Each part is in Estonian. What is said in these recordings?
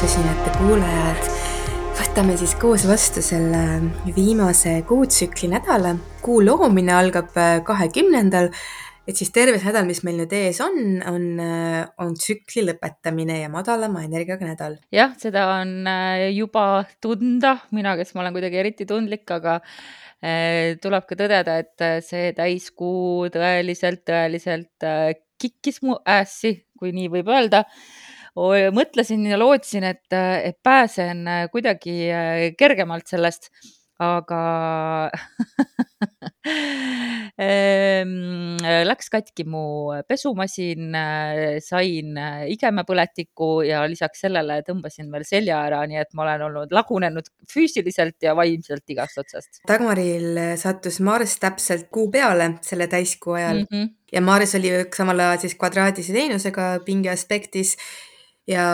jaagisosinate kuulajad, võtame siis koos vastu selle viimase kuutsükli nädala. kuu loomine algab äh, kahekümnendal, et siis terve see nädal, mis meil nüüd ees on, on, äh, on tsükli lõpetamine ja madalama energiaga nädal. jah, seda on äh, juba tunda, mina, kes ma olen kuidagi eriti tundlik, aga tuleb ka tõdeda, et see täiskuu tõeliselt, tõeliselt kikkis mu ässi, kui nii võib öelda mõtlesin ja lootsin, et, et pääsen kuidagi äh, kergemalt sellest, aga ehm, läks katki mu pesumasin, sain igemepõletiku ja lisaks sellele tõmbasin veel selja ära, nii et ma olen olnud lagunenud füüsiliselt ja vaimselt igast otsast. Dagmaril sattus Marss täpselt kuu peale selle täiskuu ajal mm -hmm. ja Marss oli samal ajal siis kvadraadise teenusega pinge aspektis ja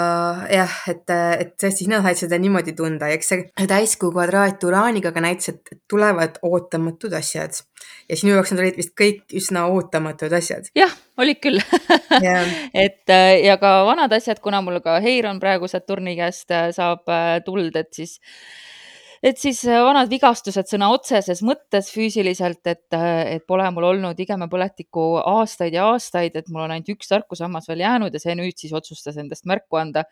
jah, et, et sina said seda niimoodi tunda ja eks see täiskuu kvadraat uraaniga ka näitas, et tulevad ootamatud asjad ja sinu jaoks nad olid vist kõik üsna ootamatud asjad. jah, olid küll yeah. et ja ka vanad asjad, kuna mul ka Heiron praegu Saturni käest saab tuld, et siis et siis äh, vanad vigastused sõna otseses mõttes füüsiliselt, et, äh, et pole mul olnud igemepõletikku aastaid ja aastaid, et mul on ainult üks tarkusammas veel jäänud ja see nüüd siis otsustas endast märku anda.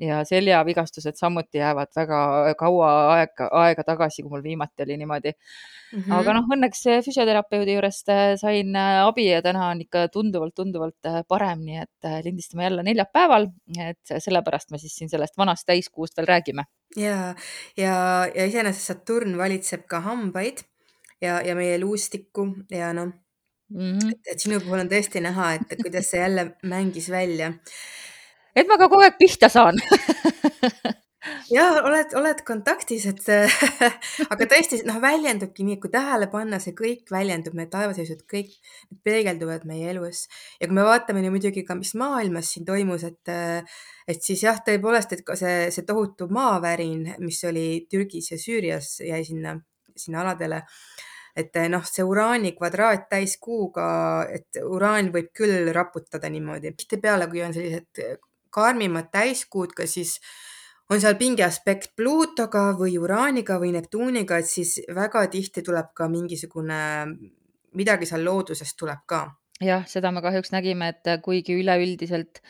ja seljavigastused samuti jäävad väga kaua aega, aega tagasi, kui mul viimati oli niimoodi mm. -hmm. aga noh, õnneks füsioterapeudi juurest äh, sain abi ja täna on ikka tunduvalt-tunduvalt parem, nii et lindistame jälle neljapäeval, et sellepärast me siis siin sellest vanast täiskuust veel räägime ja, ja, ja iseenesest Saturn valitseb ka hambaid ja, ja meie luustikku ja noh -hmm., et, et sinu puhul on tõesti näha, et kuidas see jälle mängis välja. et ma ka kogu aeg pihta saan ja oled, oled kontaktis, et aga tõesti noh, väljendubki nii, kui tähele panna, see kõik väljendub, need taevaseisud kõik peegelduvad meie elus ja kui me vaatame nii muidugi ka, mis maailmas siin toimus, et et siis jah, tõepoolest, et ka see, see tohutu maavärin, mis oli Türgis ja Süürias, jäi sinna, sinna aladele. et noh, see uraani kvadraat täiskuuga, et uraan võib küll raputada niimoodi. tihtipeale, kui on sellised karmimad täiskuud, ka siis on seal pinge aspekt Pluutoga või Uraaniga või Neptuuniga, et siis väga tihti tuleb ka mingisugune, midagi seal looduses tuleb ka. jah, seda me kahjuks nägime, et kuigi üleüldiselt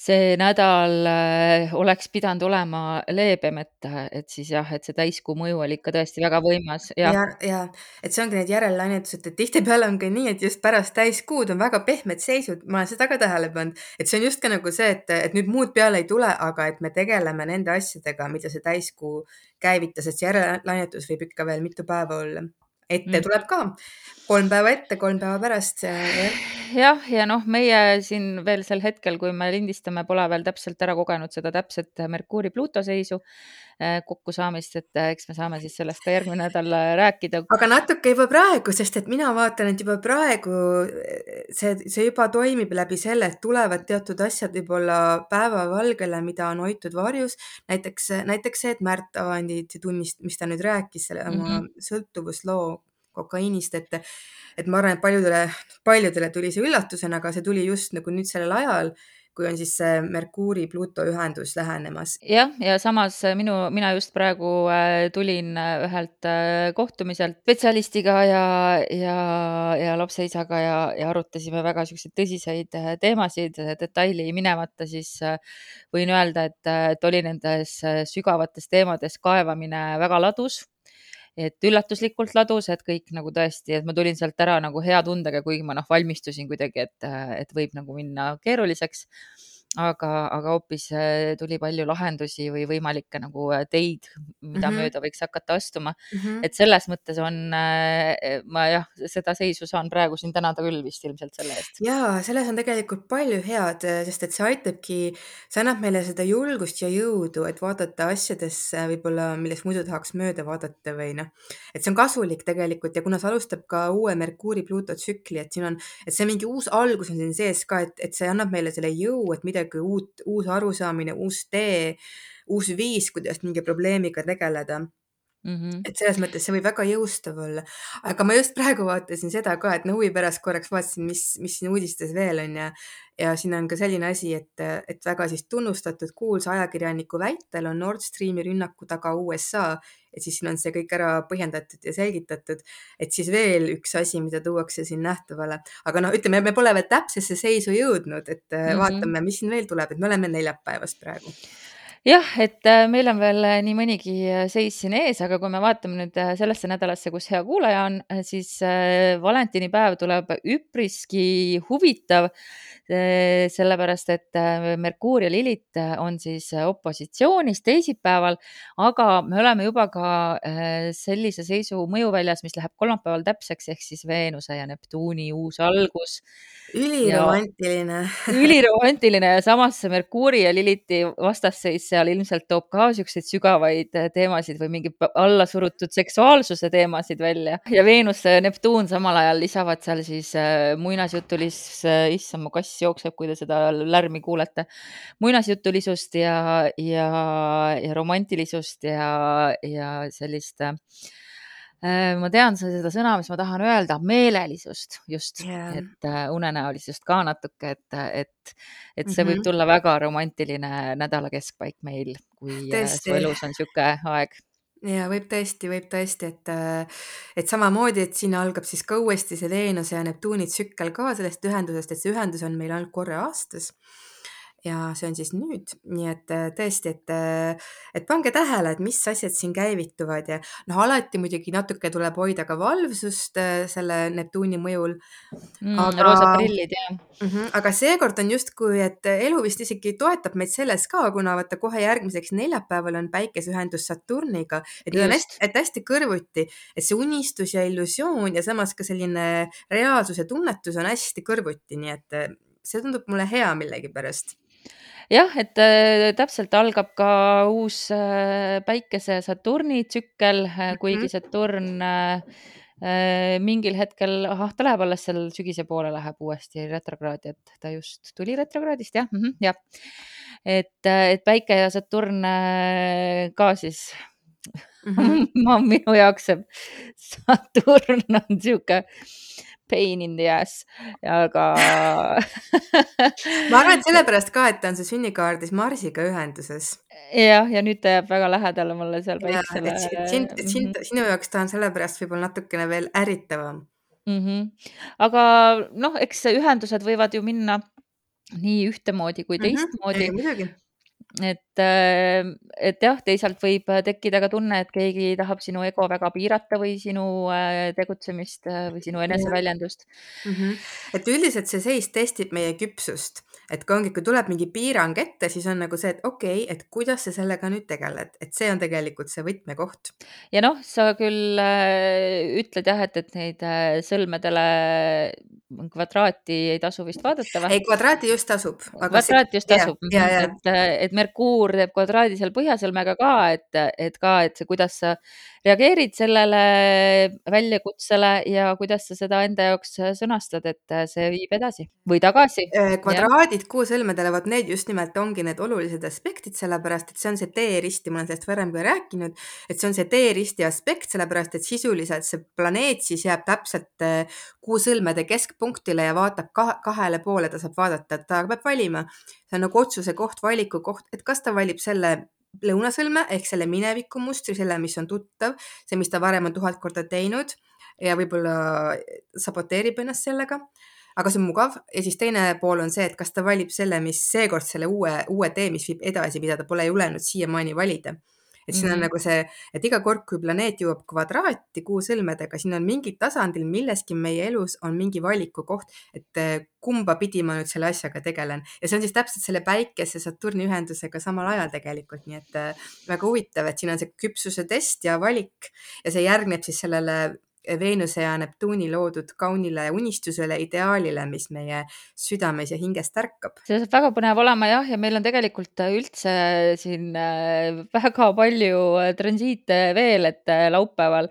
see nädal äh, oleks pidanud olema leebem, et, et siis jah, et see täiskuu mõju oli ikka tõesti väga võimas. ja, ja, ja. Et see ongi need järellainetused, et tihtipeale on ka nii, et just pärast täiskuud on väga pehmed seisud, ma olen seda ka tähele pannud, et see on just ka nagu see, et, et nüüd muud peale ei tule, aga et me tegeleme nende asjadega, mida see täiskuu käivitas, et see järellainetus võib ikka veel mitu päeva olla ette mm. tuleb ka, kolm päeva ette, kolm päeva pärast. jah, ja noh, meie siin veel sel hetkel, kui me lindistame, pole veel täpselt ära kogenud seda täpset Merkuuri-Pluuto seisu kokkusaamist, et eh, eks me saame siis sellest ka järgmine nädal eh, rääkida. aga natuke juba praegu, sest et mina vaatan, et juba praegu see, see juba toimib läbi selle, et tulevad teatud asjad võib-olla päevavalgele, mida on hoitud varjus. näiteks, näiteks see, et Märt Avandi tunnist, mis ta nüüd rääkis selle oma mm -hmm. sõltuvusloo kokaiinist, et, et ma arvan, et paljudele, paljudele tuli see üllatusena, aga see tuli just nagu nüüd sellel ajal, kui on siis see Merkuuri-Pluto ühendus lähenemas. jah, ja samas minu, mina just praegu äh, tulin äh, ühelt äh, kohtumiselt spetsialistiga ja, ja, ja lapseisaga ja, ja arutasime väga siukseid tõsiseid teemasid, detaili minemata, siis võin öelda, et, et oli nendes sügavates teemades kaevamine väga ladus et üllatuslikult ladus, et kõik nagu tõesti, et ma tulin sealt ära nagu hea tundega, kuigi ma noh, valmistusin kuidagi, et, et võib nagu minna keeruliseks aga, aga hoopis äh, tuli palju lahendusi või võimalikke nagu äh, teid, mida mm -hmm. mööda võiks hakata astuma mm. -hmm. et selles mõttes on, äh, ma jah, seda seisu saan praegu siin tänada küll vist ilmselt selle eest. ja selles on tegelikult palju head, sest et see aitabki, see annab meile seda julgust ja jõudu, et vaadata asjadesse võib-olla, millest muidu tahaks mööda vaadata või noh, et see on kasulik tegelikult ja kuna see alustab ka uue Merkuuri-Pluuto tsükli, et siin on, et see mingi uus algus on siin sees ka, et, et see annab meile selle jõu, et mida midagi uut, uus arusaamine, uus tee, uus viis, kuidas mingi probleemiga tegeleda. Mm. -hmm. et selles mõttes see võib väga jõustav olla, aga ma just praegu vaatasin seda ka, et no huvi pärast korraks vaatasin, mis, mis siin uudistes veel on ja, ja siin on ka selline asi, et, et väga siis tunnustatud kuulsa ajakirjaniku väitel on Nord Streami rünnaku taga USA, et siis siin on see kõik ära põhjendatud ja selgitatud, et siis veel üks asi, mida tuuakse siin nähtavale, aga noh, ütleme, me pole veel täpsesse seisu jõudnud, et mm -hmm. vaatame, mis siin veel tuleb, et me oleme neljapäevas praegu jah, et äh, meil on veel äh, nii mõnigi äh, seis siin ees, aga kui me vaatame nüüd sellesse nädalasse, kus hea kuulaja on, siis valentinipäev tuleb üpriski huvitav. sellepärast, et Merkuur ja Lilith on siis opositsioonis teisipäeval, aga me oleme juba ka sellise seisu mõjuväljas, mis läheb kolmapäeval täpseks ehk siis Veenuse ja Neptuuni uus algus. üliromantiline üliromantiline ja samas Merkuuri ja Lilithi vastasseis seal ilmselt toob ka siukseid sügavaid äh, teemasid või mingeid allasurutud seksuaalsuse teemasid välja. Ja Veenus ja Neptuun samal ajal lisavad seal siis äh, muinasjutulis, äh, issand, mu kass jookseb, kui te seda lärmi kuulete, muinasjutulisust ja, ja, ja romantilisust ja, ja sellist Äh, ma tean seda sõna, mis ma tahan öelda, meelelisust just yeah., et äh, unenäolisust ka natuke, et, et, et see mm -hmm. võib mhm. tulla väga romantiline nädala keskpaik meil, kui äh, Tõesti. su elus on niisugune aeg ja võib tõesti, võib tõesti, et, et samamoodi, et siin algab siis ka uuesti see Veenuse ja Neptuuni tsükkel ka sellest ühendusest, et see ühendus on meil ainult korra aastas ja see on siis nüüd, nii et äh, tõesti, et, äh, et pange tähele, et mis asjad siin käivituvad ja noh, alati muidugi natuke tuleb hoida ka valvsust äh, selle Neptuuni mõjul. Mm,. aga roosad prillid ja mm. -hmm, aga seekord on justkui, et elu vist isegi toetab meid selles ka, kuna vaata kohe järgmiseks neljapäeval on päikeseühendus Saturniga, et need on hästi, et hästi kõrvuti, et see unistus ja illusioon ja samas ka selline reaalsuse tunnetus on hästi kõrvuti, nii et see tundub mulle hea millegipärast jah, et äh, täpselt algab ka uus äh, Päikese Saturni tsükkel äh,, kuigi mhm. Saturn äh, äh, mingil hetkel, ahah, ta läheb alles seal sügise poole, läheb uuesti retrokraadi, et ta just tuli retrokraadist, jah mm, -hmm, jah. et, äh, et Päike ja Saturn äh, ka siis -hmm. ma, minu jaoks see Saturn on sihuke pain in the ass, aga ma arvan, et sellepärast ka, et ta on see sünnikaardis Marsiga ühenduses. jah, ja nüüd ta jääb väga lähedale mulle seal päiksele. sind, sind, mhm. sinu jaoks ta on sellepärast võib-olla natukene veel ärritavam mm. -hmm. aga noh, eks ühendused võivad ju minna nii ühtemoodi kui mhm. teistmoodi mm. -hmm et, äh, et jah, teisalt võib tekkida ka tunne, et keegi tahab sinu ego väga piirata või sinu äh, tegutsemist äh, või sinu eneseväljendust mm. -hmm. et üldiselt see seis testib meie küpsust, et kui ongi, kui tuleb mingi piirang ette, siis on nagu see, et okei okay,, et kuidas sa sellega nüüd tegeled, et see on tegelikult see võtmekoht. ja noh, sa küll äh, ütled jah, et, et neid äh, sõlmedele kvadraati ei tasu vist vaadata või? ei, kvadraati just tasub. kvadraati just tasub, et, et Merkuur teeb kvadraadi seal põhjasõlmega ka, et, et ka, et see, kuidas sa reageerid sellele väljakutsele ja kuidas sa seda enda jaoks sõnastad, et see viib edasi või tagasi. Äh, kvadraadid kuusõlmedele, vot need just nimelt ongi need olulised aspektid, sellepärast et see on see teeristi, ma olen sellest varem ka rääkinud, et see on see teeristi aspekt, sellepärast et sisuliselt see planeet siis jääb täpselt äh, kuusõlmede keskpunktile ja vaatab kahe, kahele poole, ta saab vaadata, et ta peab valima. see on nagu otsuse koht, valiku koht, et kas ta valib selle lõunasõlme ehk selle minevikumustri, selle, mis on tuttav, see, mis ta varem on tuhat korda teinud ja võib-olla saboteerib ennast sellega. aga see on mugav ja siis teine pool on see, et kas ta valib selle, mis seekord selle uue, uue tee, mis viib edasi, mida ta pole julenud siiamaani valida et siin mm -hmm. on mhm. nagu see, et iga kord, kui planeet jõuab kvadraati kuu sõlmedega, siin on mingil tasandil milleski meie elus on mingi valiku koht, et eh, kumba pidi ma nüüd selle asjaga tegelen ja see on siis täpselt selle päikese Saturni ühendusega samal ajal tegelikult, nii et eh, väga huvitav, et siin on see küpsuse test ja valik ja see järgneb siis sellele Veenuse ja Neptuuni loodud kaunile unistusele, ideaalile, mis meie südames ja hinges tärkab. see saab väga põnev olema jah, ja meil on tegelikult üldse siin äh, väga palju äh, transiite veel, et äh, laupäeval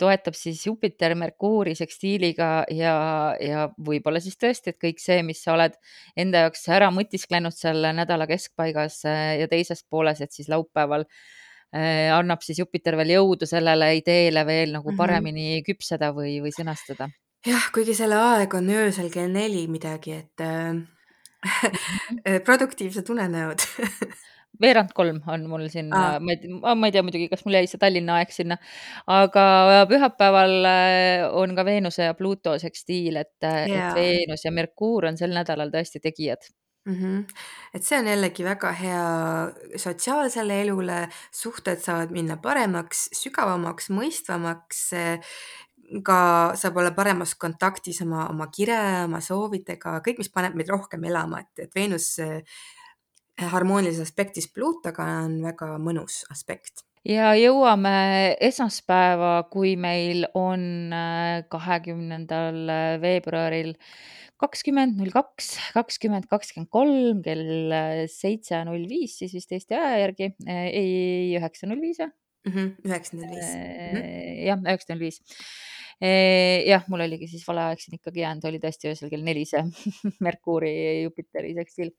toetab siis Jupiter Merkuuri sekstiiliga ja, ja võib-olla siis tõesti, et kõik see, mis sa oled enda jaoks ära mõtisklenud seal nädala keskpaigas ja teises pooles, et siis laupäeval annab siis Jupiter veel jõudu sellele ideele veel nagu Mhm. paremini küpseda või, või sõnastada. jah, kuigi selle aeg on öösel kell neli midagi, et äh, Mhm. produktiivsed unenäod veerand kolm on mul siin Aa. ma ei tea, muidugi, kas mul jäi see Tallinna aeg sinna, aga pühapäeval äh, on ka Veenuse ja Pluto sekstiil, et, et Jaa. Veenus ja Merkuur on sel nädalal tõesti tegijad. -hmm. et see on jällegi väga hea sotsiaalsele elule, suhted saavad minna paremaks, sügavamaks, mõistvamaks. ka saab olla paremas kontaktis oma, oma kire, oma soovidega, kõik, mis paneb meid rohkem elama, et, et Veenus harmoonilises aspektis Pluutoga on väga mõnus aspekt ja jõuame esmaspäeva, kui meil on äh, kahekümnendal veebruaril kakskümmend null kaks, kakskümmend kakskümmend kolm kell äh, seitse null viis, siis vist Eesti aja järgi, ei üheksa null viis või? Mhm, üheksa null viis. Mhm. jah, üheksa null viis. jah, mul oligi siis vale aeg siin ikkagi jäänud, oli tõesti öösel kell neli see Merkuuri Jupiteri sekstiil.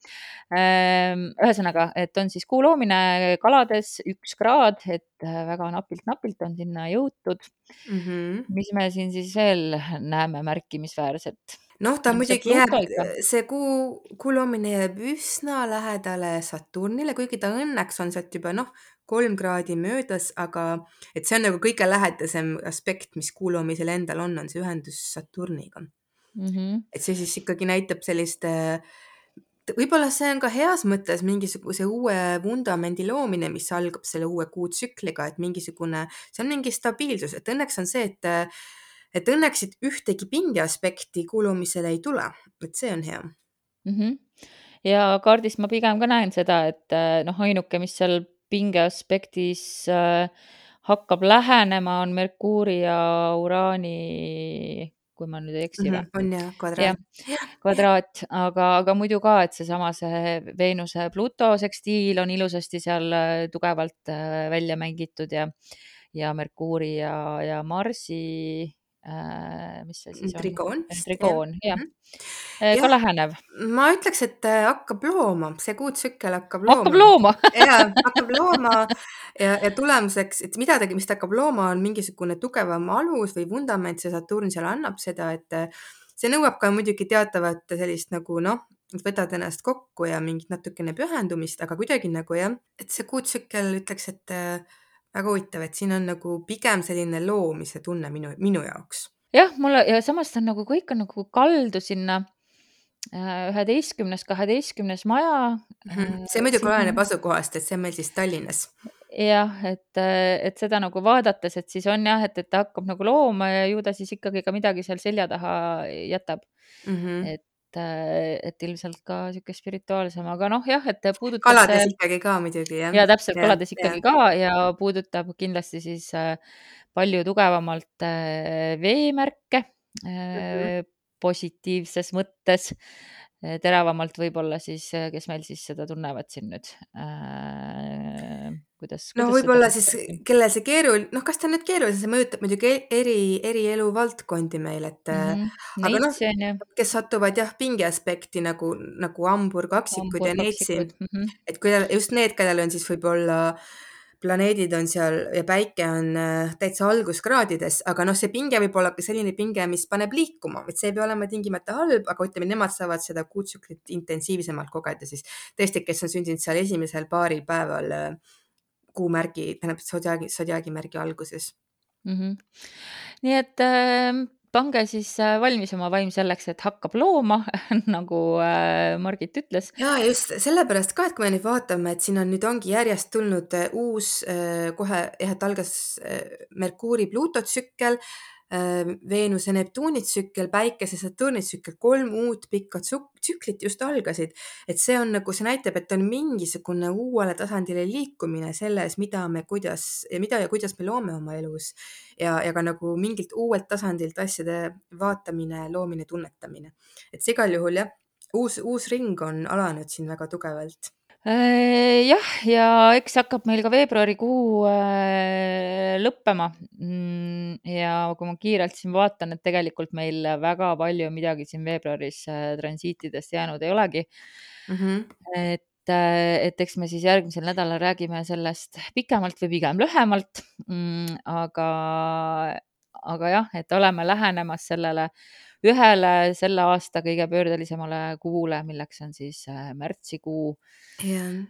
ühesõnaga, et on siis kuu loomine kalades üks kraad, et äh, väga napilt-napilt on sinna jõutud mm. -hmm. mis me siin siis veel näeme märkimisväärset? Noh, ta muidugi jääb, see kuu, loomine jääb üsna lähedale Saturnile, kuigi ta õnneks on sealt juba noh, kolm kraadi möödas, aga et see on nagu kõige lähedasem aspekt, mis kuu loomisel endal on, on see ühendus Saturniga mm. -hmm. et see siis ikkagi näitab sellist võib-olla see on ka heas mõttes mingisuguse uue vundamendi loomine, mis algab selle uue kuutsükliga, et mingisugune, see on mingi stabiilsus, et õnneks on see, et et õnneks siit ühtegi pingeaspekti kuulumisele ei tule, et see on hea mm. -hmm. ja kaardist ma pigem ka näen seda, et äh, noh, ainuke, mis seal pinge aspektis äh, hakkab lähenema, on Merkuuri ja Uraani, kui ma nüüd ei eksi mm. -hmm. on jah, kvadraat. kvadraat, aga, aga muidu ka, et seesama see Veenuse Pluto sekstiil on ilusasti seal äh, tugevalt äh, välja mängitud ja, ja Merkuuri ja, ja Marsi mis see siis on? trigoon. trigoon, jah Mhm. ja. Jah. ka lähenev. ma ütleks, et äh, hakkab looma, see kuutsükkel hakkab looma. hakkab looma ja hakkab looma ja, ja tulemuseks, et midagi, mis ta hakkab looma, on mingisugune tugevam alus või vundament, see Saturn seal annab seda, et äh, see nõuab ka muidugi teatavat sellist nagu noh, võtad ennast kokku ja mingit natukene pühendumist, aga kuidagi nagu jah, et see kuutsükkel ütleks, et äh, väga huvitav, et siin on nagu pigem selline loomise tunne minu, minu jaoks. jah, mulle ja samas ta on nagu kõik on nagu kaldu sinna äh, üheteistkümnes, kaheteistkümnes maja. Mhm. see muidugi oleneb asukohast, et see on meil siis Tallinnas. jah, et, et seda nagu vaadates, et siis on jah, et, et ta hakkab nagu looma ja ju ta siis ikkagi ka midagi seal selja taha jätab mm. -hmm. et, et ilmselt ka sihuke spirituaalsem, aga noh, jah, et puudutab. kalades ikkagi ka muidugi jah. ja täpselt kalades ikkagi ja. ka ja puudutab kindlasti siis äh, palju tugevamalt äh, veemärke mm -hmm. positiivses mõttes teravamalt võib-olla siis, kes meil siis seda tunnevad siin nüüd. Kuidas? no võib-olla siis, kellel see keeruline, noh, kas ta nüüd keeruline, see mõjutab muidugi eri, eri eluvaldkondi meil, et mm -hmm. aga noh, kes satuvad jah, pinge aspekti nagu, nagu hambur, kaksikud hambur, ja neitsid mm, -hmm. et kui just need, kellel on siis võib-olla planeedid on seal ja päike on äh, täitsa alguskraadides, aga noh, see pinge võib olla ka selline pinge, mis paneb liikuma, et see ei pea olema tingimata halb, aga ütleme, nemad saavad seda kuutsüklit intensiivsemalt kogeda siis tõesti, kes on sündinud seal esimesel paaril päeval äh, kuumärgi, tähendab sodjaagi, sodjaagimärgi alguses mm. -hmm. nii et äh, pange siis valmis oma vaim selleks, et hakkab looma nagu Margit ütles. ja just sellepärast ka, et kui me nüüd vaatame, et siin on nüüd ongi järjest tulnud uus kohe jah, et algas Merkuuri Pluuto tsükkel, Veenuse Neptuuni tsükkel, Päikese Saturni tsükkel, kolm uut pikka tsüklit just algasid. et see on nagu, see näitab, et on mingisugune uuele tasandile liikumine selles, mida me, kuidas ja mida ja kuidas me loome oma elus ja, ja ka nagu mingilt uuelt tasandilt asjade vaatamine, loomine, tunnetamine. et see igal juhul jah, uus, uus ring on alanud siin väga tugevalt jah, ja eks hakkab meil ka veebruarikuu lõppema. Mm, ja kui ma kiirelt siin vaatan, et tegelikult meil väga palju midagi siin veebruaris transiitidest jäänud ei olegi mm. -hmm. et et eks me siis järgmisel nädalal räägime sellest pikemalt või pigem lühemalt mm,. aga, aga jah, et oleme lähenemas sellele ühele selle aasta kõige pöördelisemale kuule, milleks on siis äh, märtsikuu. jah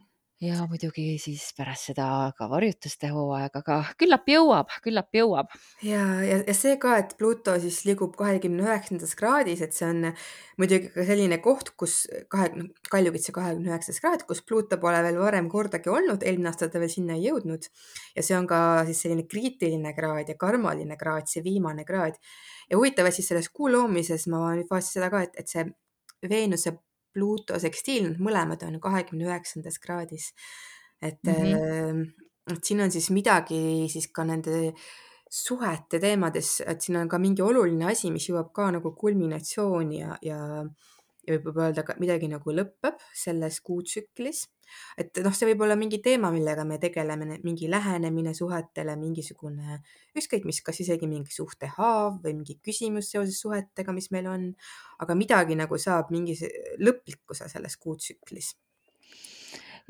ja muidugi siis pärast seda ka varjutuste hooaeg, aga küllap jõuab, küllap jõuab. ja, ja, ja see ka, et Pluto siis liigub kahekümne üheksandas kraadis, et see on muidugi ka selline koht, kus kahekümne, noh, Kaljukitsa kahekümne üheksas kraad, kus Pluto pole veel varem kordagi olnud, eelmine aasta ta veel sinna ei jõudnud. ja see on ka siis selline kriitiline kraad ja karmaline kraad, see viimane kraad. ja huvitav, et siis selles kuu loomises ma nüüd vaatasin seda ka, et, et see Veenuse Pluuto sekstiil, mõlemad on kahekümne üheksandas kraadis. et mm, -hmm. et siin on siis midagi siis ka nende suhete teemades, et siin on ka mingi oluline asi, mis jõuab ka nagu kulminatsiooni ja, ja, ja võib öelda ka midagi nagu lõpeb selles kuutsüklis. Et noh, see võib olla mingi teema, millega me tegeleme, mingi lähenemine suhetele, mingisugune ükskõik mis, kas isegi mingi suhtehaav või mingi küsimus seoses suhetega, mis meil on, aga midagi nagu saab mingi lõplikkuse selles kuutsüklis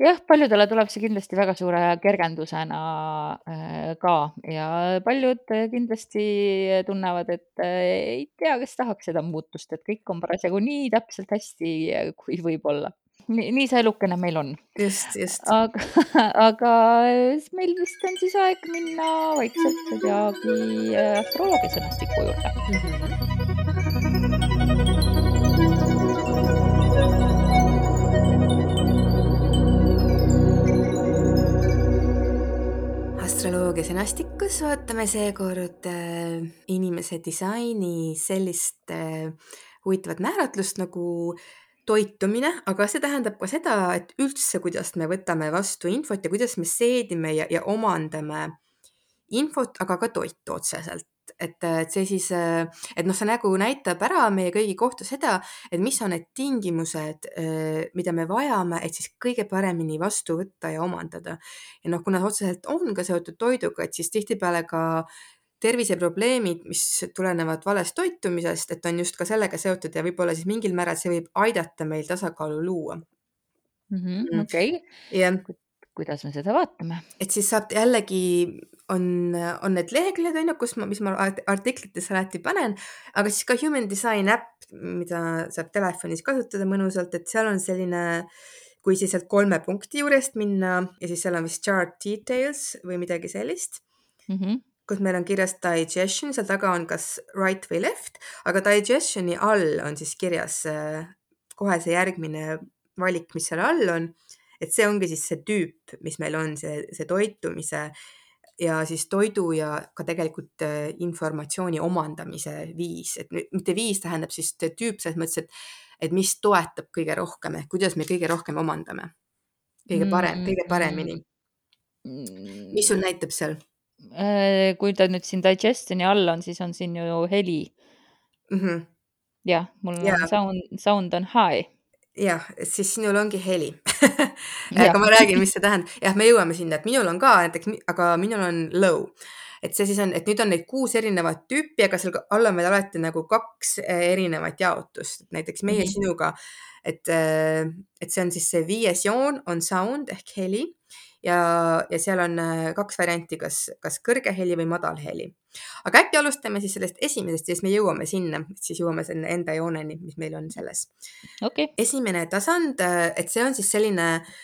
jah, paljudele tuleb see kindlasti väga suure kergendusena äh, ka ja paljud kindlasti tunnevad, et äh, ei tea, kes tahaks seda muutust, et kõik on parasjagu nii täpselt hästi, kui võib olla nii, nii see elukene meil on. just, just. aga, aga meil vist on siis aeg minna vaikselt äh, astroloogia sõnastiku juurde mm. -hmm. Astroloogia sõnastikus vaatame seekord äh, inimese disaini sellist äh, huvitavat määratlust nagu toitumine, aga see tähendab ka seda, et üldse, kuidas me võtame vastu infot ja kuidas me seedime ja, ja omandame infot, aga ka toitu otseselt. Et, et see siis, et noh, see nägu näitab ära meie kõigi kohta seda, et mis on need tingimused, mida me vajame, et siis kõige paremini vastu võtta ja omandada. ja noh, kuna otseselt on ka seotud toiduga, et siis tihtipeale ka terviseprobleemid, mis tulenevad valest toitumisest, et on just ka sellega seotud ja võib-olla siis mingil määral see võib aidata meil tasakaalu luua mm. -hmm, okei okay., kuidas me seda vaatame? et siis saab jällegi on, on need leheküljed on ju, kus ma, mis ma artiklitesse alati panen, aga siis ka Human Design äpp, mida saab telefonis kasutada mõnusalt, et seal on selline kui siis sealt kolme punkti juurest minna ja siis seal on vist chart details või midagi sellist mm. -hmm kus meil on kirjas digestion, seal taga on kas right või left, aga digestioni all on siis kirjas äh, kohe see järgmine valik, mis seal all on. Et see ongi siis see tüüp, mis meil on, see, see toitumise ja siis toidu ja ka tegelikult äh, informatsiooni omandamise viis, et mitte viis tähendab siis tüüp selles mõttes, et, et mis toetab kõige rohkem ehk kuidas me kõige rohkem omandame. kõige parem, kõige paremini. Mm. mis sul näitab seal? Äh, kui ta nüüd siin digestioni all on, siis on siin ju heli mm. -hmm. jah, mul ja. on sound, sound on high. Jah, siis sinul ongi heli aga ma räägin, mis see tähendab. jah, me jõuame sinna, et minul on ka näiteks, aga minul on low. et see siis on, et nüüd on neid kuus erinevat tüüpi, aga seal all on veel alati nagu kaks äh, erinevat jaotust, näiteks meie mm -hmm. sinuga, et, äh, et see on siis see viies joon on sound ehk heli ja, ja seal on äh, kaks varianti, kas, kas kõrge heli või madal heli. aga äkki alustame siis sellest esimesest siis me jõuame sinna, siis jõuame selle enda jooneni, mis meil on selles okay.. esimene tasand, äh, et see on siis selline äh,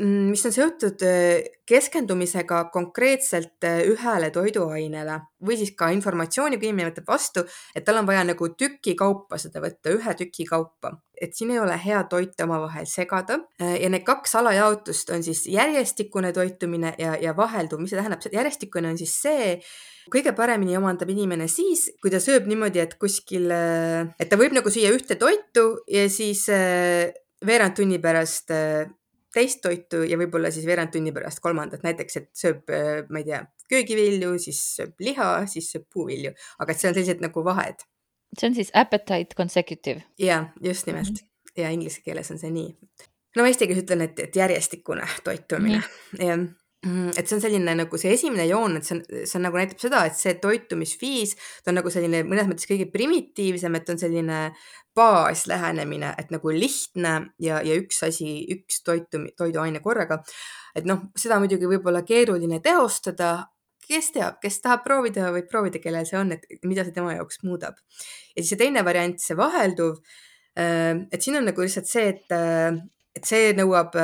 mis on seotud äh, keskendumisega konkreetselt äh, ühele toiduainele või siis ka informatsiooni, kui inimene võtab vastu, et tal on vaja nagu tüki kaupa seda võtta, ühe tüki kaupa, et siin ei ole hea toite omavahel segada. Äh, ja need kaks alajaotust on siis järjestikune toitumine ja, ja vahelduv, mis see tähendab, järjestikune on siis see, kõige paremini omandab inimene siis, kui ta sööb niimoodi, et kuskil, et ta võib nagu süüa ühte toitu ja siis veerand tunni pärast teist toitu ja võib-olla siis veerand tunni pärast kolmandat, näiteks, et sööb, äh, ma ei tea, köögivilju, siis sööb liha, siis sööb puuvilju, aga et seal on sellised nagu vahed. see on siis appetite consecutive. ja just nimelt mm -hmm. ja inglise keeles on see nii. no ma eesti keeles ütlen, et, et järjestikune toitumine mm, -hmm. Mm, et see on selline nagu see esimene joon, et see on, see on nagu näitab seda, et see toitumisviis, ta on nagu selline mõnes mõttes kõige primitiivsem, et on selline baaslähenemine, et nagu lihtne ja, ja üks asi, üks toitu, toiduaine korraga. et noh, seda muidugi võib-olla keeruline teostada, kes teab, kes tahab proovida, võib proovida, kellel see on, et mida see tema jaoks muudab. ja siis see teine variant, see vahelduv. Äh, et siin on nagu lihtsalt see, et äh, et see nõuab,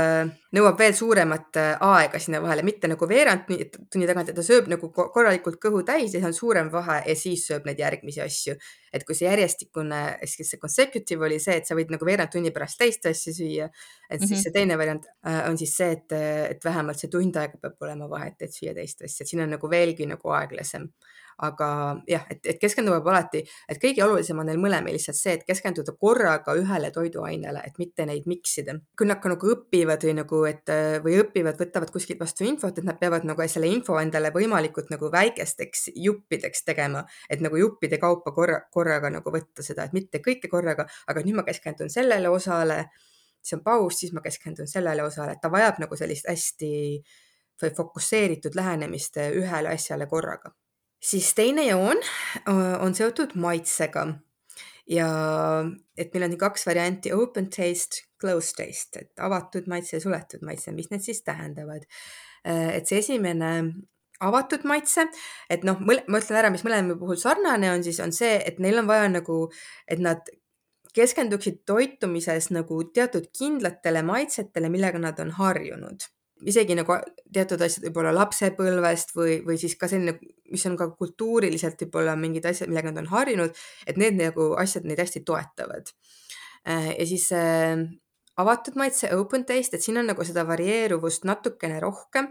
nõuab veel suuremat äh, aega sinna vahele, mitte nagu veerand tunni tagant, et ta sööb nagu korralikult kõhu täis ja siis on suurem vahe ja siis sööb neid järgmisi asju. et kui see järjestikune, siis see consecutive oli see, et sa võid nagu veerand tunni pärast teist asja süüa. et mm -hmm. siis mhm. see teine variant äh, on siis see, et, et vähemalt see tund aega peab olema vahet, et süüa teist asja, et siin on nagu veelgi nagu aeglasem aga jah, et, et keskendume alati, et kõige olulisem on neil mõlemil lihtsalt see, et keskenduda korraga ühele toiduainele, et mitte neid miksida. kui nad ka nagu õpivad või nagu, et või õpivad, võtavad kuskilt vastu infot, et nad peavad nagu selle info endale võimalikult nagu väikesteks juppideks tegema, et nagu juppide kaupa korra, korraga nagu võtta seda, et mitte kõike korraga, aga nüüd ma keskendun sellele osale, siis on paus, siis ma keskendun sellele osale, et ta vajab nagu sellist hästi fokusseeritud lähenemist ühele asjale korraga siis teine joon on seotud maitsega ja et meil on kaks varianti open taste, closed taste, et avatud maitse ja suletud maitse, mis need siis tähendavad? et see esimene avatud maitse, et noh, ma ütlen ära, mis mõlema puhul sarnane on, siis on see, et neil on vaja nagu, et nad keskenduksid toitumises nagu teatud kindlatele maitsetele, millega nad on harjunud isegi nagu teatud asjad võib-olla lapsepõlvest või, või siis ka selline, mis on ka kultuuriliselt võib-olla mingid asjad, millega nad on harjunud, et need nagu asjad neid hästi toetavad. Äh, ja siis äh, avatud maitse, open taste, et siin on nagu seda varieeruvust natukene rohkem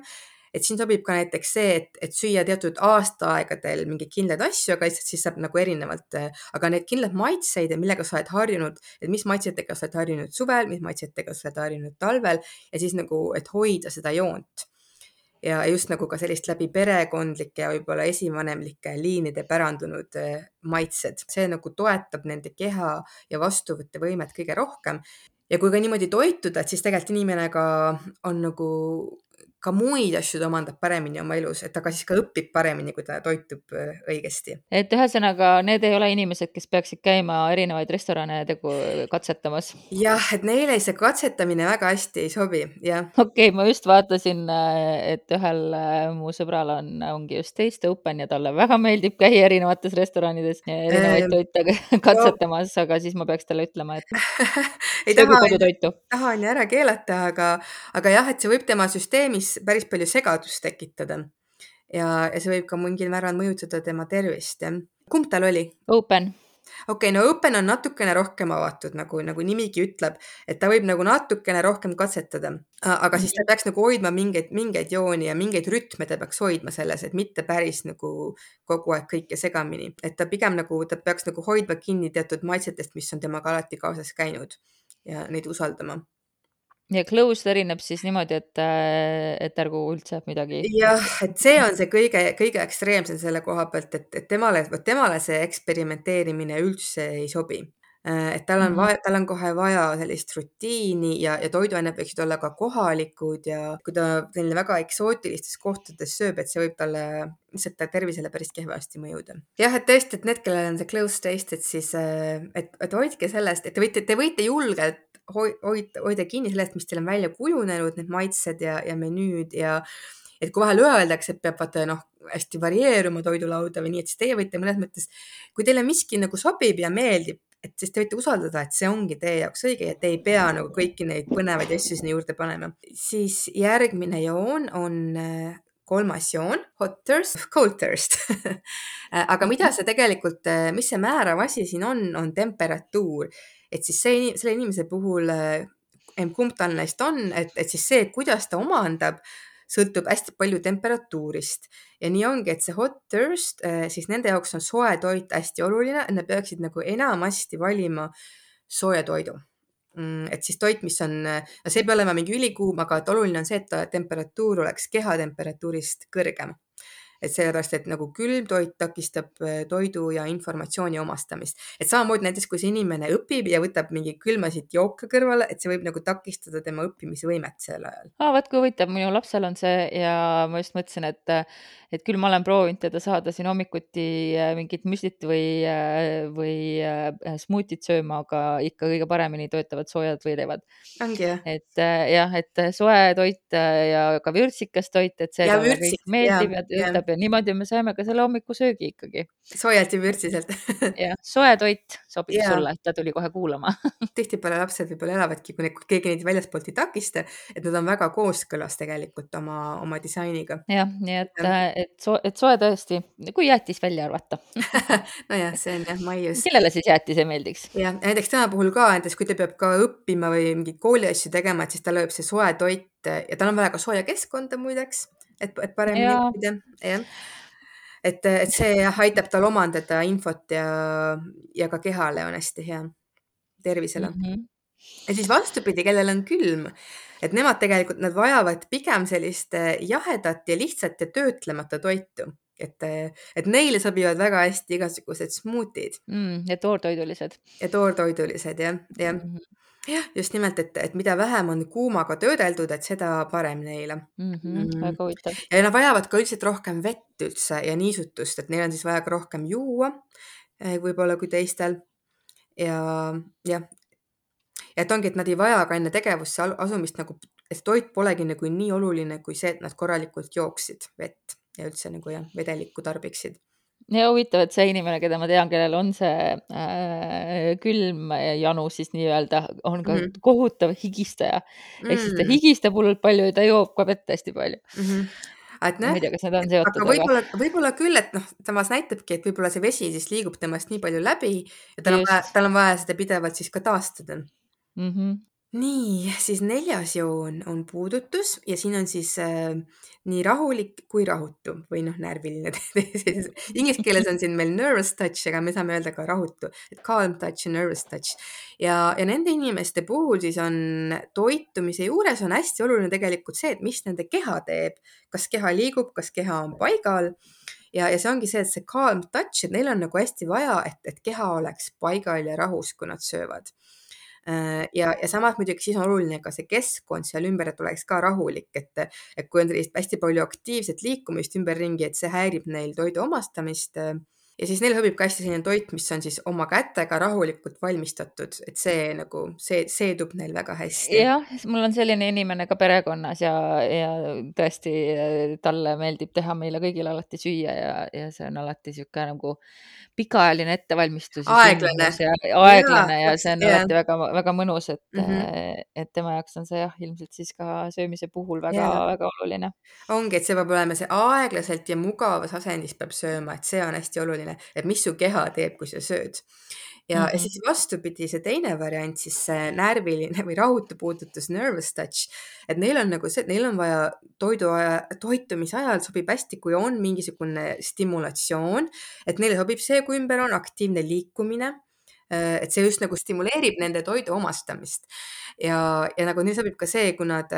et siin sobib ka näiteks see, et, et süüa teatud aastaaegadel mingeid kindlaid asju, aga lihtsalt siis saab nagu erinevalt, aga need kindlad maitseid millega sa oled harjunud, et mis maitsetega sa oled harjunud suvel, mis maitsetega sa oled harjunud talvel ja siis nagu, et hoida seda joont ja just nagu ka sellist läbi perekondlike ja võib-olla esivanemlike liinide pärandunud eh, maitsed, see nagu toetab nende keha ja vastuvõttevõimet kõige rohkem. ja kui ka niimoodi toituda, et siis tegelikult inimene ka on nagu ka muid asju ta omandab paremini oma elus, et ta ka siis ka õpib paremini, kui ta toitub äh, õigesti. et ühesõnaga, need ei ole inimesed, kes peaksid käima erinevaid restorane tegu katsetamas? jah, et neile see katsetamine väga hästi ei sobi, jah. okei okay,, ma just vaatasin, äh, et ühel äh, mu sõbral on, ongi just taste open ja talle väga meeldib käia erinevates restoranides erinevaid ähm, toite katsetamas no., aga siis ma peaks talle ütlema, et söögu kodutoitu. tahan ära keelata, aga, aga jah, et see võib tema süsteemis päris palju segadust tekitada. ja, ja see võib ka mingil määral mõjutada tema tervist, jah. kumb tal oli? Open okei okay,, no open on natukene rohkem avatud, nagu, nagu nimigi ütleb, et ta võib nagu natukene rohkem katsetada, aga siis ta peaks nagu hoidma mingeid, mingeid jooni ja mingeid rütme ta peaks hoidma selles, et mitte päris nagu kogu aeg kõike segamini, et ta pigem nagu, ta peaks nagu hoidma kinni teatud maitsetest, mis on temaga alati kaasas käinud ja neid usaldama ja closed erineb siis niimoodi, et, äh, et ärgu üldse midagi. jah, et see on see kõige, kõige ekstreemsem selle koha pealt, et, et temale, vot temale see eksperimenteerimine üldse ei sobi. Äh, et tal on mm -hmm. vaja, tal on kohe vaja sellist rutiini ja, ja toiduained võiksid olla ka kohalikud ja kui ta selline väga eksootilistes kohtades sööb, et see võib talle lihtsalt tervisele päris kehvasti mõjuda. jah, et tõesti, et need, kellel on see close taste, et siis, äh, et, et hoidke sellest, et te võite, te võite julgelt hoida, hoida kinni sellest, mis teil on välja kujunenud, need maitsed ja, ja menüüd ja et kui vahel öeldakse, et peab vaata noh, hästi varieeruma toidulauda või nii, et siis teie võite mõnes mõttes, kui teile miski nagu sobib ja meeldib, et siis te võite usaldada, et see ongi teie jaoks õige ja te ei pea nagu kõiki neid põnevaid asju sinna juurde panema. siis järgmine joon on äh, kolmas joon, hot thirst, cold thirst aga mida see tegelikult, äh, mis see määrav asi siin on, on temperatuur et siis see, selle inimese puhul, eh, kumb tal neist on, et, et siis see, kuidas ta omandab, sõltub hästi palju temperatuurist. Ja nii ongi, et see hot thirst, eh, siis nende jaoks on soe toit hästi oluline, nad peaksid nagu enamasti valima sooja toidu. Mm, et siis toit, mis on, no see ei pea olema mingi ülikuum, aga et oluline on see, et temperatuur oleks kehatemperatuurist kõrgem et sellepärast, et nagu külm toit takistab äh, toidu ja informatsiooni omastamist. et samamoodi näiteks, kui see inimene õpib ja võtab mingeid külmasid jooke kõrvale, et see võib nagu takistada tema õppimisvõimet sel ajal. aa, vot kui huvitav, minu lapsel on see ja ma just mõtlesin, et, et küll ma olen proovinud teda saada siin hommikuti äh, mingit müslit või, äh, või smuutit sööma, aga ikka kõige paremini töötavad soojad võileivad. ongi jah? et jah, et soe toit ja ka vürtsikas toit, et see meeldib ja, ja töötab ja niimoodi me saime ka selle hommikusöögi ikkagi. soojalt ja vürtsiselt jah, soe toit sobib Jaa. sulle, ta tuli kohe kuulama tihtipeale lapsed võib-olla elavadki, kui, kui keegi neid väljaspoolt ei takista, et nad on väga kooskõlas tegelikult oma, oma disainiga. jah, nii et, Jah. et soe, et soe tõesti, kui jäätis välja arvata nojah, see on jah maius. kellele siis jäätis ei meeldiks? jah, näiteks tema puhul ka, näiteks kui ta peab ka õppima või mingeid kooliasju tegema, et siis talle võib see soe toit ja tal on vaja ka sooja keskkonda muideks, et, et paremini õppida, jah. et, et see jah, aitab tal omandada infot ja, ja ka kehale on hästi hea, tervisele mm. -hmm. ja siis vastupidi, kellel on külm, et nemad tegelikult, nad vajavad pigem sellist eh, jahedat ja lihtsat ja töötlemata toitu, et, et neile sobivad väga hästi igasugused smuutid Mm, ja toortoidulised ja toortoidulised jah, jah mm. -hmm. Jah, just nimelt, et, et mida vähem on kuumaga töödeldud, et seda parem neile Mm -hmm. Mm. väga huvitav. ja nad vajavad ka üldiselt rohkem vett üldse ja niisutust, et neil on siis vaja ka rohkem juua eh, võib-olla kui teistel. ja jah, ja et ongi, et nad ei vaja ka enne tegevusse asumist nagu, et toit polegi nagu nii oluline kui see, et nad korralikult jooksid vett ja üldse nagu jah, vedelikku tarbiksid. Ja huvitav, et see inimene, keda ma tean, kellel on see äh, külm janu siis nii-öelda, on ka mm. -hmm. kohutav higistaja mm.. ehk siis ta Mm. higistab hullult palju ja ta joob ka vett hästi palju Mm -hmm. et seotud, aga võib-olla, võib-olla küll, et noh, samas näitabki, et võib-olla see vesi siis liigub temast nii palju läbi ja tal on vaja, tal on vaja seda pidevalt siis ka taastada. mm. -hmm. Nii, siis neljas joon on puudutus ja siin on siis äh, nii rahulik kui rahutu või noh, närviline Inglise keeles on siin meil nervous touch, aga me saame öelda ka rahutu, et calm touch ja nervous touch. ja, ja nende inimeste puhul siis on toitumise juures on hästi oluline tegelikult see, et mis nende keha teeb, kas keha liigub, kas keha on paigal. Ja, ja see ongi see, et see calm touch, et neil on nagu hästi vaja, et, et keha oleks paigal ja rahus, kui nad söövad ja, ja samas muidugi siis on oluline ka see keskkond seal ümber, et oleks ka rahulik, et, et kui on sellist hästi palju aktiivset liikumist ümberringi, et see häirib neil toidu omastamist. ja siis neile sobib ka hästi selline toit, mis on siis oma kätega rahulikult valmistatud, et see nagu, see seedub neil väga hästi. jah, mul on selline inimene ka perekonnas ja, ja tõesti talle meeldib teha meile kõigile alati süüa ja, ja see on alati niisugune nagu pikaajaline ettevalmistus aeglane. aeglane ja, ja see on jah. alati väga-väga mõnus, et mm. -hmm. et tema jaoks on see jah, ilmselt siis ka söömise puhul väga-väga oluline. ongi, et see peab olema see aeglaselt ja mugavas asendis peab sööma, et see on hästi oluline, et mis su keha teeb, kui sa sööd. Ja mm, -hmm. ja Mhm. siis vastupidi, see teine variant, siis see närviline või rahutu puudutus, nervous touch, et neil on nagu see, et neil on vaja toidu toitumise ajal sobib hästi, kui on mingisugune stimulatsioon, et neile sobib see, kui ümber on aktiivne liikumine et see just nagu stimuleerib nende toidu omastamist. ja, ja nagu neile sobib ka see, kui nad,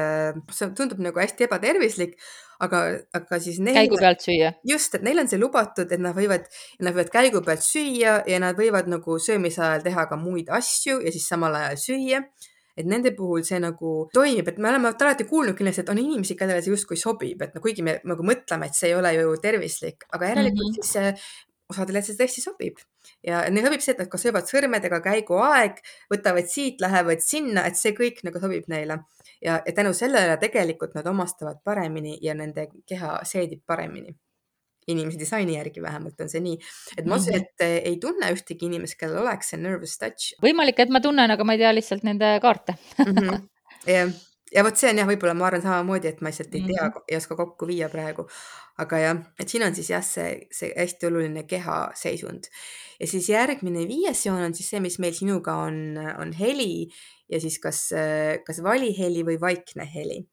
see tundub nagu hästi ebatervislik, aga, aga siis neil käigu pealt süüa. just, et neil on see lubatud, et nad võivad, nad võivad käigu pealt süüa ja nad võivad nagu söömise ajal teha ka muid asju ja siis samal ajal süüa et nende puhul see nagu toimib, et me oleme alati kuulnud kindlasti, et on inimesi, kellele see justkui sobib, et no kuigi me nagu mõtleme, et see ei ole ju tervislik, aga järelikult mm -hmm. siis osadele see tõesti sobib ja neile sobib see, et nad ka söövad sõrmedega käigu aeg, võtavad siit, lähevad sinna, et see kõik nagu sobib neile ja, ja tänu sellele tegelikult nad omastavad paremini ja nende keha seedib paremini. inimese disaini järgi vähemalt on see nii, et ma otseselt ei tunne ühtegi inimest, kellel oleks see nervous touch. võimalik, et ma tunnen, aga ma ei tea lihtsalt nende kaarte mm. Ja, ja vot see on jah, võib-olla ma arvan samamoodi, et ma lihtsalt ei tea mm, -hmm. ei oska kokku viia praegu, aga jah, et siin on siis jah, see, see hästi oluline kehaseisund. Ja siis järgmine viies joon on siis see, mis meil sinuga on, on heli ja siis kas, kas valiheli või vaikne heli.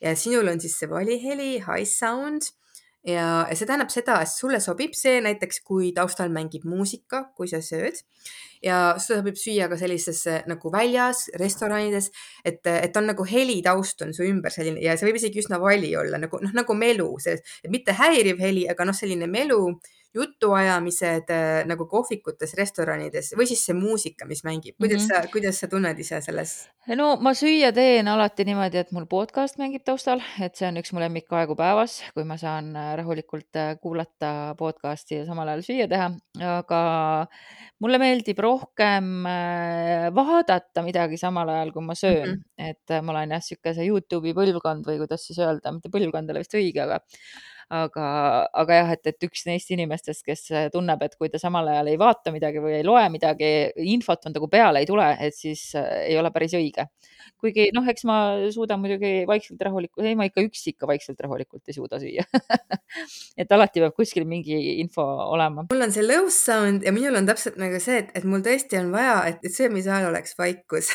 Ja sinul on siis see valiheli, high sound. Ja, ja see tähendab seda, et sulle sobib see näiteks, kui taustal mängib muusika, kui sa sööd ja seda sobib süüa ka sellises nagu väljas, restoranides, et, et on nagu helitaust on su ümber selline ja see võib isegi üsna vali olla nagu noh, nagu melu, see mitte häiriv heli, aga noh, selline melu jutuajamised äh, nagu kohvikutes, restoranides või siis see muusika, mis mängib, kuidas mm -hmm. sa, kuidas sa tunned ise selles? no ma süüa teen alati niimoodi, et mul podcast mängib taustal, et see on üks mu lemmikaegu päevas, kui ma saan äh, rahulikult äh, kuulata podcast'i ja samal ajal süüa teha, aga mulle meeldib rohkem vaadata midagi samal ajal, kui ma söön mm, -hmm. et ma olen jah, niisugune see Youtube'i põlvkond või kuidas siis öelda, mitte põlvkond ei ole vist õige, aga aga, aga jah, et, et üks neist inimestest, kes tunneb, et kui ta samal ajal ei vaata midagi või ei loe midagi, infot on nagu peale ei tule, et siis äh, ei ole päris õige. kuigi noh, eks ma suudan muidugi vaikselt rahulikult, ei ma ikka üksi ikka vaikselt rahulikult ei suuda süüa et alati peab kuskil mingi info olema. mul on see low sound ja minul on täpselt nagu see, et, et mul tõesti on vaja, et, et söömise ajal oleks vaikus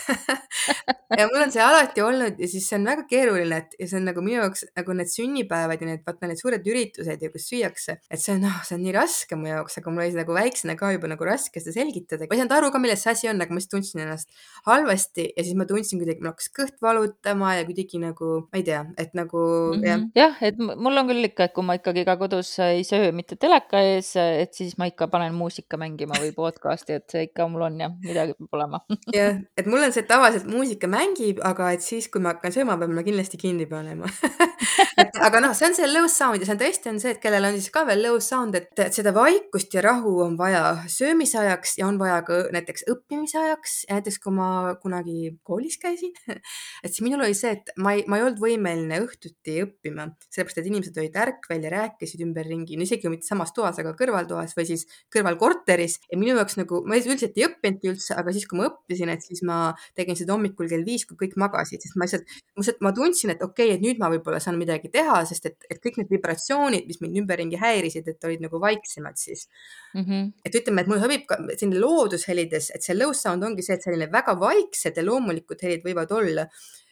ja mul on see alati olnud ja siis see on väga keeruline, et ja see on nagu minu jaoks nagu need sünnipäevad ja need, vaata need suured suured üritused ja kus süüakse, et see on, noh, see on nii raske mu jaoks, aga mul oli nagu väiksena ka juba nagu raske seda selgitada. ma ei saanud aru ka, milles see asi on, aga ma lihtsalt tundsin ennast halvasti ja siis ma tundsin kuidagi, mul hakkas kõht valutama ja kuidagi nagu, ma ei tea, et nagu mm -hmm. jah. jah, et mul on küll ikka, et kui ma ikkagi ka kodus ei söö mitte teleka ees, et siis ma ikka panen muusika mängima või podcast'i, et see ikka mul on jah, midagi peab olema jah, et mul on see, et tavaliselt muusika mängib, aga et siis, kui ma hakkan sööma, pean ma kindlasti kinni panema et aga noh, see on see low sound ja see on tõesti on see, et kellel on siis ka veel low sound, et, et seda vaikust ja rahu on vaja söömise ajaks ja on vaja ka näiteks õppimise ajaks. näiteks kui ma kunagi koolis käisin, et siis minul oli see, et ma ei, ma ei olnud võimeline õhtuti õppima, sellepärast et inimesed olid ärkvel ja rääkisid ümberringi, no isegi mitte samas toas, aga kõrvaltoas või siis kõrvalkorteris ja minu jaoks nagu, ma üldiselt ei õppinudki üldse, aga siis, kui ma õppisin, et siis ma tegin seda hommikul kell viis, kui kõik magasid, sest ma lihtsalt, ma lihtsalt, ma tundsin, et okei okay,, et nüüd ma võib-olla saan midagi teha, sest et, et kõik need vibratsioonid, mis mind ümberringi häirisid, et olid nagu vaiksemad siis mm. -hmm. et ütleme, et mulle sobib ka selline loodushelides, et see low sound ongi see, et selline väga vaiksed ja loomulikud helid võivad olla.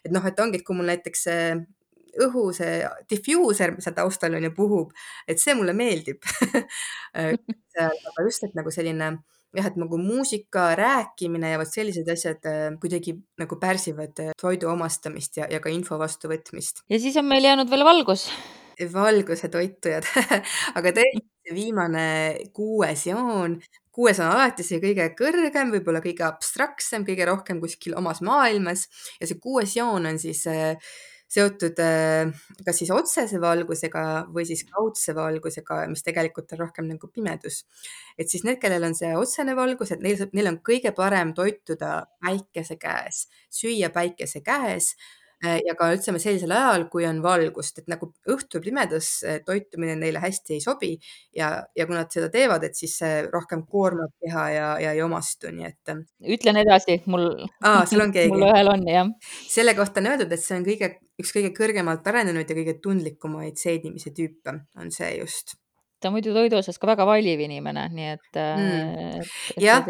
et noh, et ongi, et kui mul näiteks see õhu see diffuuser seal taustal on ja puhub, et see mulle meeldib aga just, et nagu selline jah, et nagu muusika, rääkimine ja vot sellised asjad äh, kuidagi nagu pärsivad äh, toidu omastamist ja, ja ka info vastuvõtmist. ja siis on meil jäänud veel valgus valguse toitujad aga tõesti viimane kuues joon, kuues on alati see kõige kõrgem, võib-olla kõige abstraktsem, kõige rohkem kuskil omas maailmas ja see kuues joon on siis äh, seotud äh, kas siis otsese valgusega või siis kaudse valgusega, mis tegelikult on rohkem nagu pimedus. et siis need, kellel on see otsene valgus, et neil, neil on kõige parem toituda päikese käes, süüa päikese käes ja ka ütleme sellisel ajal, kui on valgust, et nagu õhtul pimedas äh, toitumine neile hästi ei sobi ja, ja kui nad seda teevad, et siis see rohkem koormab keha ja, ja ei omastu, nii et. Äh, ütlen edasi, mul. aa, sul on keegi? mul ühel on jah. selle kohta on öeldud, et see on kõige, üks kõige kõrgemalt arenenud ja kõige tundlikumaid seedimise tüüpe on see just ta on muidu toidu osas ka väga valiv inimene, nii et mm.. jah,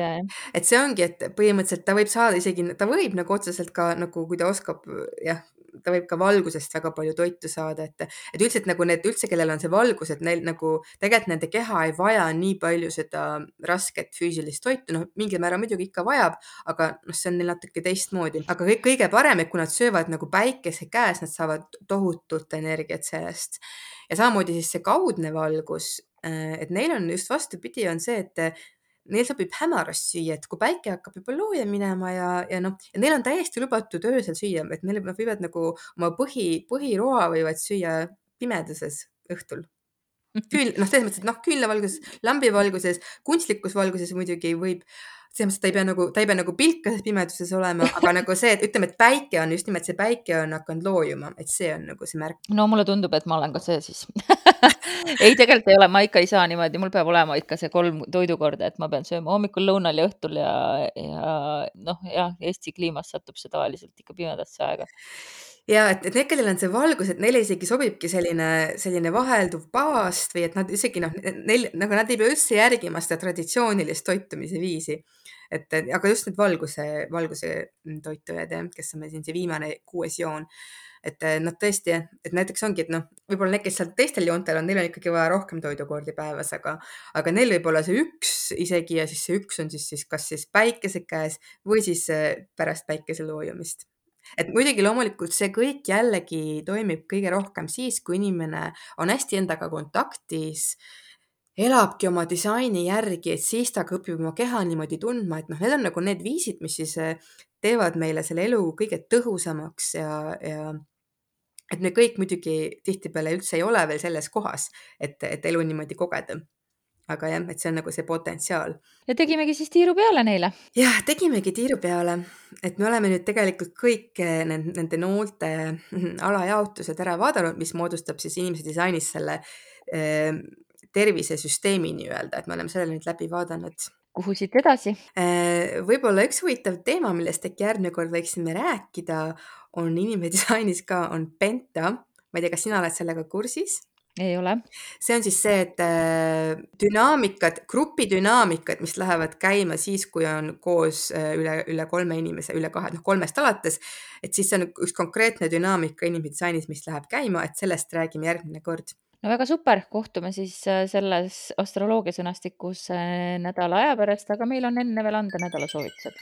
et see ongi, et põhimõtteliselt ta võib saada isegi, ta võib nagu otseselt ka nagu, kui ta oskab jah, ta võib ka valgusest väga palju toitu saada, et, et üldiselt nagu need üldse, kellel on see valgus, et neil nagu tegelikult nende keha ei vaja nii palju seda rasket füüsilist toitu, noh, mingil määral muidugi ikka vajab, aga noh, see on neil natuke teistmoodi, aga kõik kõige parem, et kui nad söövad nagu päikese käes, nad saavad tohutult energiat sellest. Ja samamoodi siis see kaudne valgus, äh, et neil on just vastupidi, on see, et neil sobib hämaras süüa, et kui päike hakkab juba looja minema ja, ja noh, ja neil on täiesti lubatud öösel süüa, et neil, nad võivad nagu oma põhi, põhiroa võivad süüa pimeduses õhtul. Küll, noh, selles mõttes, et noh, küünlavalguses, lambivalguses, kunstlikus valguses muidugi võib selles mõttes, et ta ei pea nagu, ta ei pea nagu pilkas pimeduses olema, aga nagu see, et ütleme, et päike on just nimelt see päike on hakanud loojuma, et see on nagu see märk. no mulle tundub, et ma olen ka see siis. Ei, tegelikult ei ole, ma ikka ei saa niimoodi, mul peab olema ikka see kolm toidukorda, et ma pean sööma hommikul, lõunal ja õhtul ja, ja noh, jah, Eesti kliimas satub see tavaliselt ikka pimedasse aega. Ja et, et need, kellel on see valgus, et neile isegi sobibki selline, selline vahelduv paast või et nad isegi noh, neil nagu nad ei pea üldse järgima seda traditsioonilist toitumise viisi et, aga just need valguse, valguse toitujad jah, kes on meil siin see viimane kuues joon. et noh, tõesti, et näiteks ongi, et noh, võib-olla need, kes seal teistel joontel on, neil on ikkagi vaja rohkem toidukordi päevas, aga, aga neil võib olla see üks isegi ja siis see üks on siis, siis kas siis päikese käes või siis pärast päikese loojumist et muidugi loomulikult see kõik jällegi toimib kõige rohkem siis, kui inimene on hästi endaga kontaktis elabki oma disaini järgi, et siis ta ka õpib oma keha niimoodi tundma, et noh, need on nagu need viisid, mis siis eh, teevad meile selle elu kõige tõhusamaks ja, ja et me kõik muidugi tihtipeale üldse ei ole veel selles kohas, et, et elu niimoodi kogeda. aga jah, et see on nagu see potentsiaal. ja tegimegi siis tiiru peale neile. jah, tegimegi tiiru peale, et me oleme nüüd tegelikult kõik nende, nende noolte alajaotused ära vaadanud, mis moodustab siis inimese disainis selle tervisesüsteemi nii-öelda, et me oleme selle nüüd läbi vaadanud. kuhu siit edasi? Äh, võib-olla üks huvitav teema, millest äkki järgmine kord võiksime rääkida, on inimedisainis ka, on Penta. ma ei tea, kas sina oled sellega kursis? ei ole. see on siis see, et äh, dünaamikad, grupi dünaamikad, mis lähevad käima siis, kui on koos äh, üle, üle kolme inimese, üle kahe, noh kolmest alates, et siis see on üks konkreetne dünaamika inimedisainis, mis läheb käima, et sellest räägime järgmine kord no väga super, kohtume siis äh, selles astroloogia sõnastikus äh, nädala aja pärast, aga meil on enne veel anda nädalasoovitused.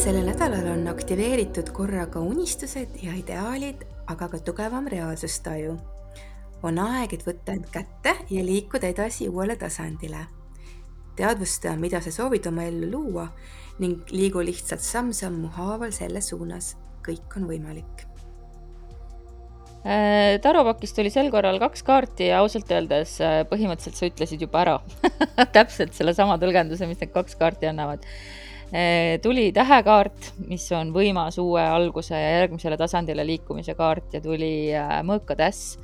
sellel nädalal on aktiveeritud korraga unistused ja ideaalid, aga ka tugevam reaalsustaju on aeg, et võtta end kätte ja liikuda edasi uuele tasandile. teadvusta, mida sa soovid oma ellu luua ning liigu lihtsalt samm-sammu haaval selle suunas. kõik on võimalik. Äh, taropakist tuli sel korral kaks kaarti ja ausalt öeldes äh, põhimõtteliselt sa ütlesid juba ära täpselt sellesama tõlgenduse, mis need kaks kaarti annavad tuli tähekaart, mis on võimas uue alguse ja järgmisele tasandile liikumise kaart ja tuli mõõkatäss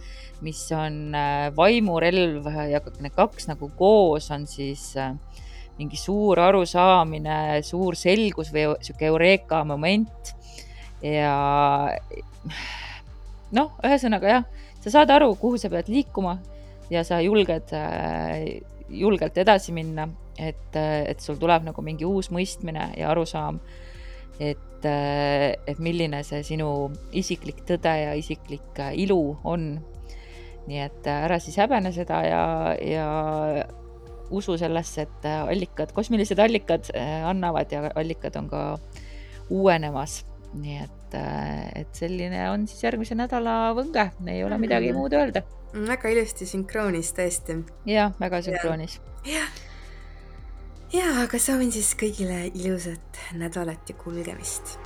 mis on äh, vaimurelv ja need kaks nagu koos on siis äh, mingi suur arusaamine, suur selgus või sihuke eureka moment. ja noh, ühesõnaga jah, sa saad aru, kuhu sa pead liikuma ja sa julged, äh, julgelt edasi minna, et, et sul tuleb nagu mingi uus mõistmine ja arusaam, et, et milline see sinu isiklik tõde ja isiklik ilu on nii et ära siis häbene seda ja, ja usu sellesse, et allikad, kosmilised allikad äh, annavad ja allikad on ka uuenemas. nii et, et selline on siis järgmise nädala võnge, ei ole midagi mm. muud öelda. Väga ilusti sünkroonis tõesti. jah, väga sünkroonis. jah, ja aga soovin siis kõigile ilusat nädalat ja kulgemist